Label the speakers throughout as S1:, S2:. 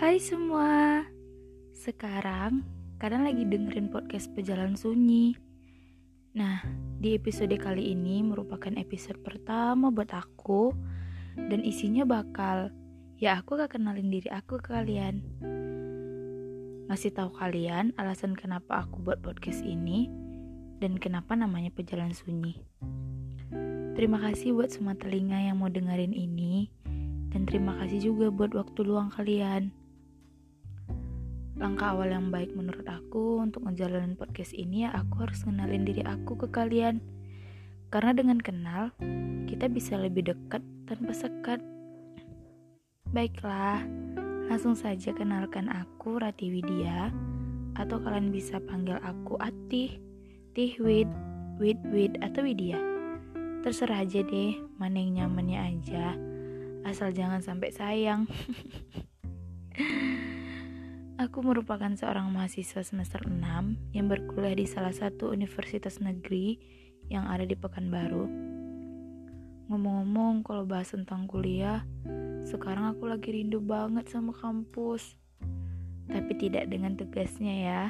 S1: Hai semua. Sekarang kalian lagi dengerin podcast Pejalan Sunyi. Nah, di episode kali ini merupakan episode pertama buat aku Dan isinya bakal Ya aku gak kenalin diri aku ke kalian. Ngasih tahu kalian alasan kenapa aku buat podcast ini Dan kenapa namanya Pejalan Sunyi. Terima kasih buat semua telinga yang mau dengerin ini dan terima kasih juga buat waktu luang kalian. Langkah awal yang baik menurut aku untuk ngejalanin podcast ini ya aku harus kenalin diri aku ke kalian. Karena dengan kenal, kita bisa lebih dekat tanpa sekat. Baiklah, langsung saja kenalkan aku Rati Widya atau kalian bisa panggil aku Atih, Tihwid, Wid, atau Widya. Terserah aja deh, mana yang nyamannya aja. Asal jangan sampai sayang. Aku merupakan seorang mahasiswa semester 6 yang berkuliah di salah satu universitas negeri yang ada di Pekanbaru. Ngomong-ngomong, kalau bahas tentang kuliah, sekarang aku lagi rindu banget sama kampus. Tapi tidak dengan tegasnya ya.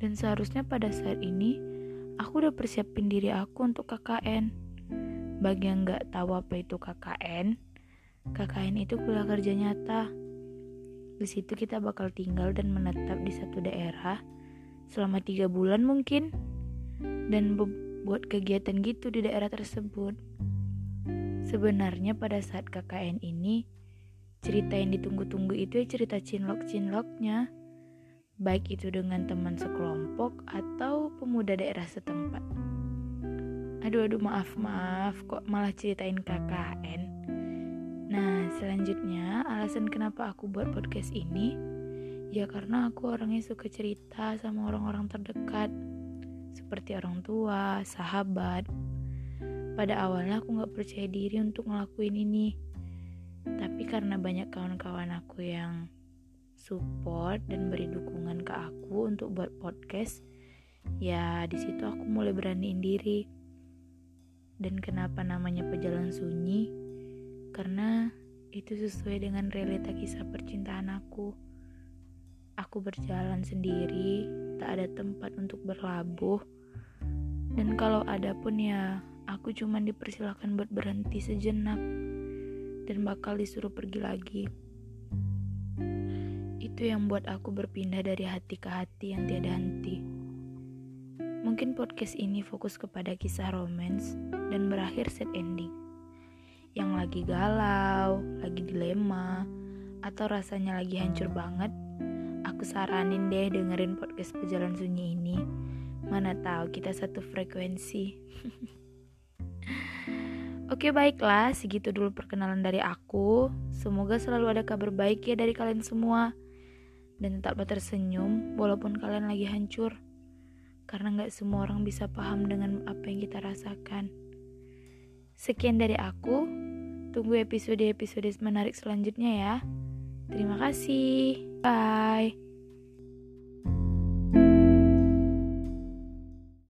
S1: Dan seharusnya pada saat ini, aku udah persiapin diri aku untuk KKN. Bagi yang nggak tahu apa itu KKN, KKN itu kuliah kerja nyata di situ kita bakal tinggal dan menetap di satu daerah selama tiga bulan mungkin dan buat kegiatan gitu di daerah tersebut. Sebenarnya pada saat KKN ini cerita yang ditunggu-tunggu itu ya cerita cinlok-cinloknya baik itu dengan teman sekelompok atau pemuda daerah setempat. Aduh aduh maaf maaf kok malah ceritain KKN. Nah, selanjutnya alasan kenapa aku buat podcast ini ya karena aku orangnya suka cerita sama orang-orang terdekat seperti orang tua, sahabat. Pada awalnya aku gak percaya diri untuk ngelakuin ini, tapi karena banyak kawan-kawan aku yang support dan beri dukungan ke aku untuk buat podcast, ya di situ aku mulai beraniin diri. Dan kenapa namanya pejalan sunyi? Karena itu sesuai dengan realita kisah percintaan aku. Aku berjalan sendiri, tak ada tempat untuk berlabuh. Dan kalau ada pun ya, aku cuma dipersilakan buat berhenti sejenak dan bakal disuruh pergi lagi. Itu yang buat aku berpindah dari hati ke hati yang tiada henti. Mungkin podcast ini fokus kepada kisah romance dan berakhir set ending yang lagi galau, lagi dilema, atau rasanya lagi hancur banget, aku saranin deh dengerin podcast Pejalan Sunyi ini. Mana tahu kita satu frekuensi. Oke baiklah, segitu dulu perkenalan dari aku. Semoga selalu ada kabar baik ya dari kalian semua. Dan tetaplah tersenyum walaupun kalian lagi hancur. Karena gak semua orang bisa paham dengan apa yang kita rasakan. Sekian dari aku. Tunggu episode-episode menarik selanjutnya ya. Terima kasih. Bye.